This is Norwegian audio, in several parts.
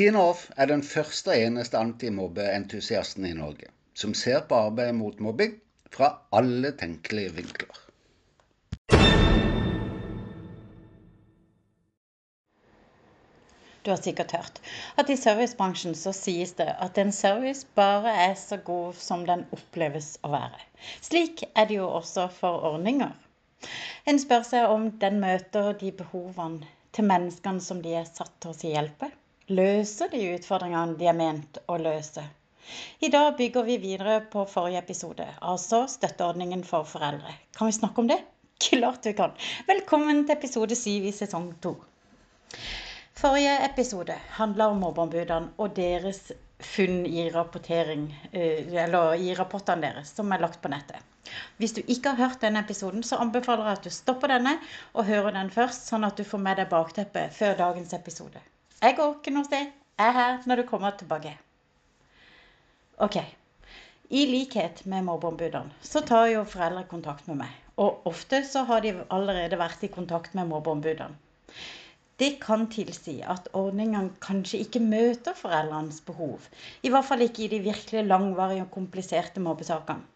Tina Off er den første og eneste antimobbeentusiasten i Norge som ser på arbeidet mot mobbing fra alle tenkelige vinkler. Du har sikkert hørt at i servicebransjen så sies det at en service bare er så god som den oppleves å være. Slik er det jo også for ordninger. En spør seg om den møter de behovene til menneskene som de er satt til å hjelpe løser de utfordringene de er ment å løse. I dag bygger vi videre på forrige episode, altså støtteordningen for foreldre. Kan vi snakke om det? Klart vi kan. Velkommen til episode syv i sesong to. Forrige episode handla om mobbeombudene og deres funn i eh, i rapportene deres som er lagt på nettet. Hvis du ikke har hørt denne episoden, så anbefaler jeg at du stopper denne og hører den først, sånn at du får med deg bakteppet før dagens episode. Jeg går ikke noe sted. Jeg er her når du kommer tilbake. OK. I likhet med mobbeombudene så tar jo foreldre kontakt med meg. Og ofte så har de allerede vært i kontakt med mobbeombudene. Det kan tilsi at ordningene kanskje ikke møter foreldrenes behov. I hvert fall ikke i de virkelig langvarige og kompliserte mobbesakene.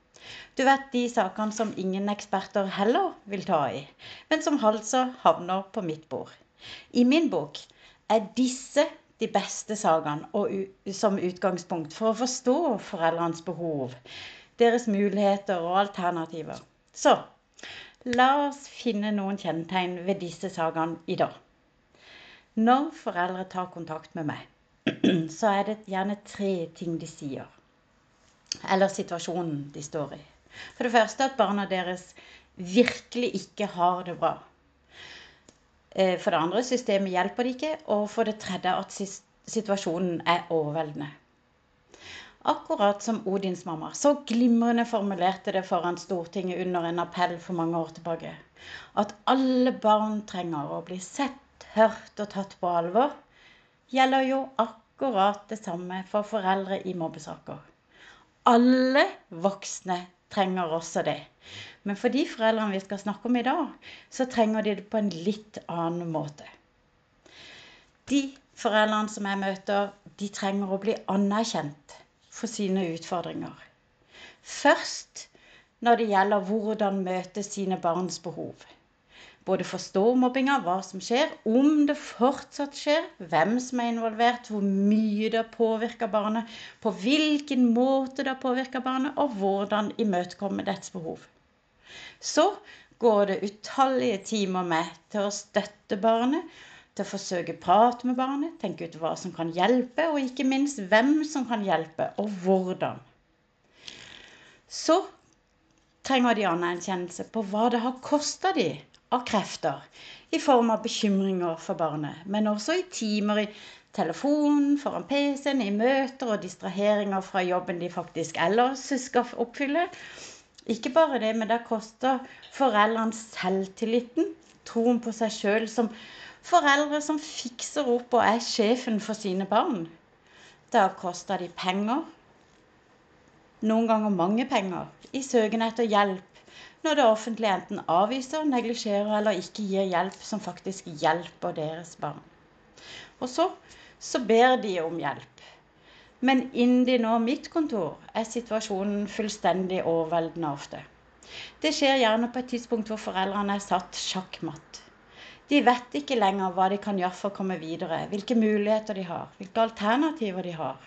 Du vet de sakene som ingen eksperter heller vil ta i, men som altså havner på mitt bord. I min bok er disse de beste sakene som utgangspunkt for å forstå foreldrenes behov, deres muligheter og alternativer. Så la oss finne noen kjennetegn ved disse sakene i dag. Når foreldre tar kontakt med meg, så er det gjerne tre ting de sier. Eller situasjonen de står i. For det første at barna deres virkelig ikke har det bra. Eh, for det andre, systemet hjelper det ikke. Og for det tredje, at situasjonen er overveldende. Akkurat som Odins mamma så glimrende formulerte det foran Stortinget under en appell for mange år tilbake. At alle barn trenger å bli sett, hørt og tatt på alvor, gjelder jo akkurat det samme for foreldre i mobbesaker. Alle voksne trenger også det. Men for de foreldrene vi skal snakke om i dag, så trenger de det på en litt annen måte. De foreldrene som jeg møter, de trenger å bli anerkjent for sine utfordringer. Først når det gjelder hvordan møte sine barns behov både forstå mobbinga, hva som skjer, om det fortsatt skjer, hvem som er involvert, hvor mye det har påvirka barnet, på hvilken måte det har påvirka barnet, og hvordan imøtekomme dets behov. Så går det utallige timer med til å støtte barnet, til å forsøke prate med barnet, tenke ut hva som kan hjelpe, og ikke minst hvem som kan hjelpe, og hvordan. Så trenger de anerkjennelse på hva det har kosta de av krefter i form av bekymringer for barnet, men også i timer i telefonen, foran PC-en, i møter og distraheringer fra jobben de faktisk ellers skal oppfylle. Ikke bare det, men det koster foreldrene selvtilliten, troen på seg sjøl som foreldre som fikser opp og er sjefen for sine barn. Har kosta de penger, noen ganger mange penger, i søken etter hjelp når det offentlige enten avviser, neglisjerer eller ikke gir hjelp som faktisk hjelper deres barn. Og så, så ber de om hjelp. Men innen de når mitt kontor, er situasjonen fullstendig overveldende ofte. Det skjer gjerne på et tidspunkt hvor foreldrene er satt sjakkmatt. De vet ikke lenger hva de kan gjøre for å komme videre, hvilke muligheter de har, hvilke alternativer de har.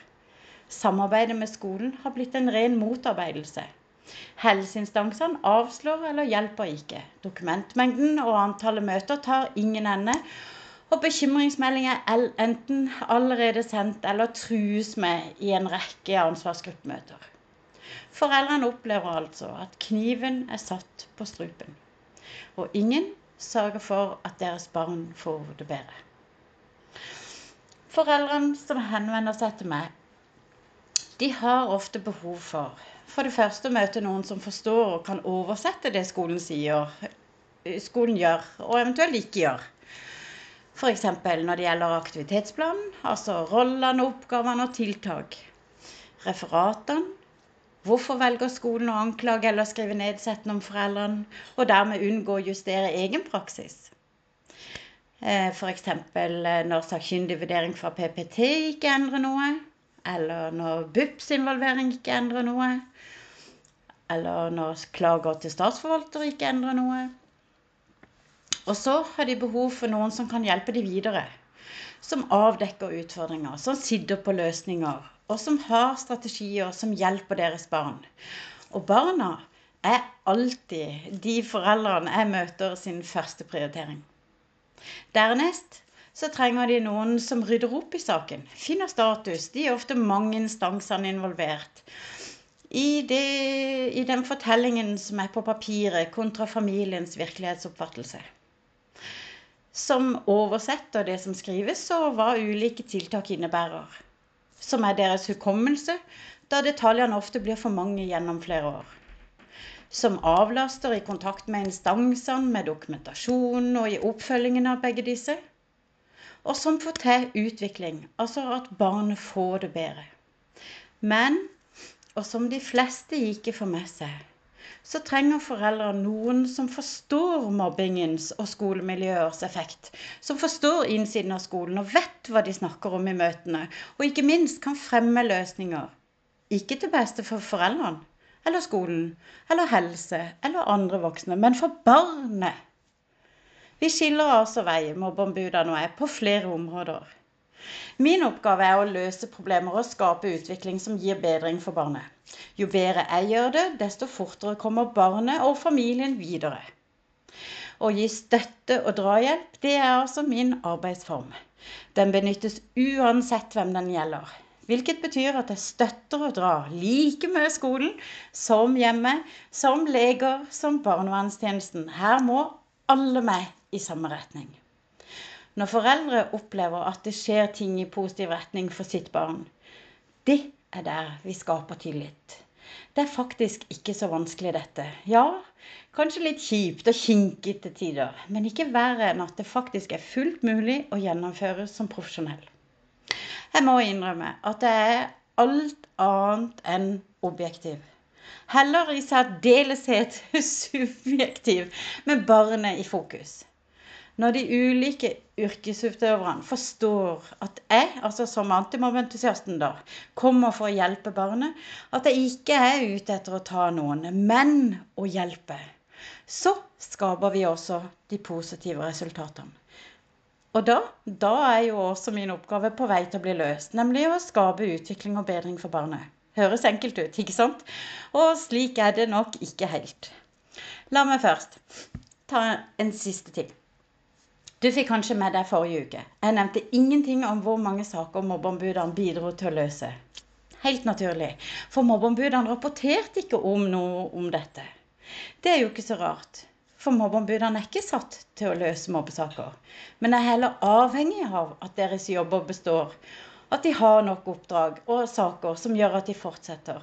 Samarbeidet med skolen har blitt en ren motarbeidelse. Helseinstansene avslår eller hjelper ikke. Dokumentmengden og antallet møter tar ingen ende. Og bekymringsmeldinger er enten allerede sendt eller trues med i en rekke ansvarsgruppemøter. Foreldrene opplever altså at kniven er satt på strupen. Og ingen sørger for at deres barn får det bedre. Foreldrene som henvender seg til meg, de har ofte behov for for det første å møte noen som forstår og kan oversette det skolen sier, skolen gjør, og eventuelt ikke gjør. F.eks. når det gjelder aktivitetsplanen, altså rollene, oppgavene og tiltak. Referatene. Hvorfor velger skolen å anklage eller skrive nedsettende om foreldrene, og dermed unngå å justere egen praksis? F.eks. når sakkyndig vurdering fra PPT ikke endrer noe, eller når BUPs involvering ikke endrer noe, eller når klager til statsforvalter ikke endrer noe. Og så har de behov for noen som kan hjelpe dem videre. Som avdekker utfordringer, som sitter på løsninger, og som har strategier som hjelper deres barn. Og barna er alltid de foreldrene jeg møter sin første prioritering. Dernest så trenger de noen som rydder opp i saken, finner status. De er ofte mange instansene involvert. I, det, I den fortellingen som er på papiret, kontra familiens virkelighetsoppfattelse. Som oversetter det som skrives, og hva ulike tiltak innebærer. Som er deres hukommelse, da detaljene ofte blir for mange gjennom flere år som avlaster i kontakt med instansene, med dokumentasjon og i oppfølgingen av begge disse. Og som får til utvikling, altså at barnet får det bedre. Men, og som de fleste ikke får med seg, så trenger foreldre noen som forstår mobbingens og skolemiljøers effekt. Som forstår innsiden av skolen og vet hva de snakker om i møtene. Og ikke minst kan fremme løsninger. Ikke til beste for foreldrene, eller skolen eller helse eller andre voksne, men for barnet. Vi skiller altså vei, mobbeombudene og jeg, på flere områder. Min oppgave er å løse problemer og skape utvikling som gir bedring for barnet. Jo bedre jeg gjør det, desto fortere kommer barnet og familien videre. Å gi støtte og drahjelp, det er altså min arbeidsform. Den benyttes uansett hvem den gjelder. Hvilket betyr at jeg støtter og drar like mye skolen som hjemme, som leger, som barnevernstjenesten. Her må alle med i samme retning. Når foreldre opplever at det skjer ting i positiv retning for sitt barn, det er der vi skaper tillit. Det er faktisk ikke så vanskelig, dette. Ja, kanskje litt kjipt og kinkete tider, men ikke verre enn at det faktisk er fullt mulig å gjennomføre som profesjonell. Jeg må innrømme at jeg er alt annet enn objektiv. Heller i særdeleshet subjektiv, med barnet i fokus. Når de ulike yrkesutøverne forstår at jeg, altså som antimobbentusiasten, da, kommer for å hjelpe barnet, at jeg ikke er ute etter å ta noen, men å hjelpe, så skaper vi også de positive resultatene. Og da, da er jo også min oppgave på vei til å bli løst, nemlig å skape utvikling og bedring for barnet. Høres enkelt ut, ikke sant? Og slik er det nok ikke helt. La meg først ta en siste ting. Du fikk kanskje med deg forrige uke. Jeg nevnte ingenting om hvor mange saker mobbeombudene bidro til å løse. Helt naturlig, for mobbeombudene rapporterte ikke om noe om dette. Det er jo ikke så rart. For mobbeombudene er ikke satt til å løse mobbesaker, men er heller avhengig av at deres jobber består. At de har nok oppdrag og saker som gjør at de fortsetter.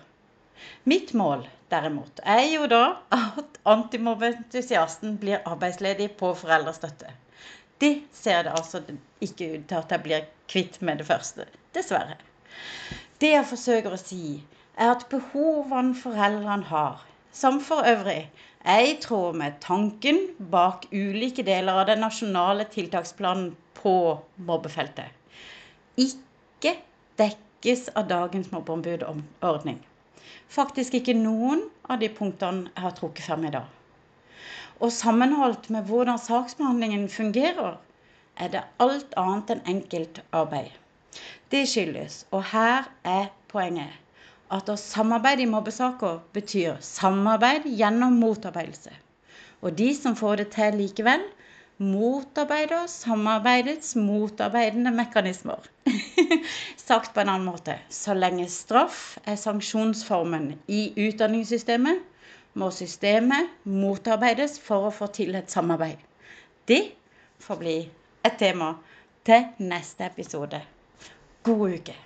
Mitt mål, derimot, er jo da at antimobbeentusiasten blir arbeidsledig på foreldrestøtte. Det ser det altså ikke ut til at jeg blir kvitt med det første. Dessverre. Det jeg forsøker å si, er at behovene foreldrene har, som for øvrig er i tråd med tanken bak ulike deler av den nasjonale tiltaksplanen på mobbefeltet. Ikke dekkes av dagens mobbeombudordning. Faktisk ikke noen av de punktene jeg har trukket frem i dag. Og sammenholdt med hvordan saksbehandlingen fungerer, er det alt annet enn enkelt arbeid. Det skyldes, og her er poenget, at å samarbeide i mobbesaker betyr samarbeid gjennom motarbeidelse. Og de som får det til likevel, motarbeider samarbeidets motarbeidende mekanismer. Sagt på en annen måte så lenge straff er sanksjonsformen i utdanningssystemet, må systemet motarbeides for å få til et samarbeid. Det får bli et tema til neste episode. God uke.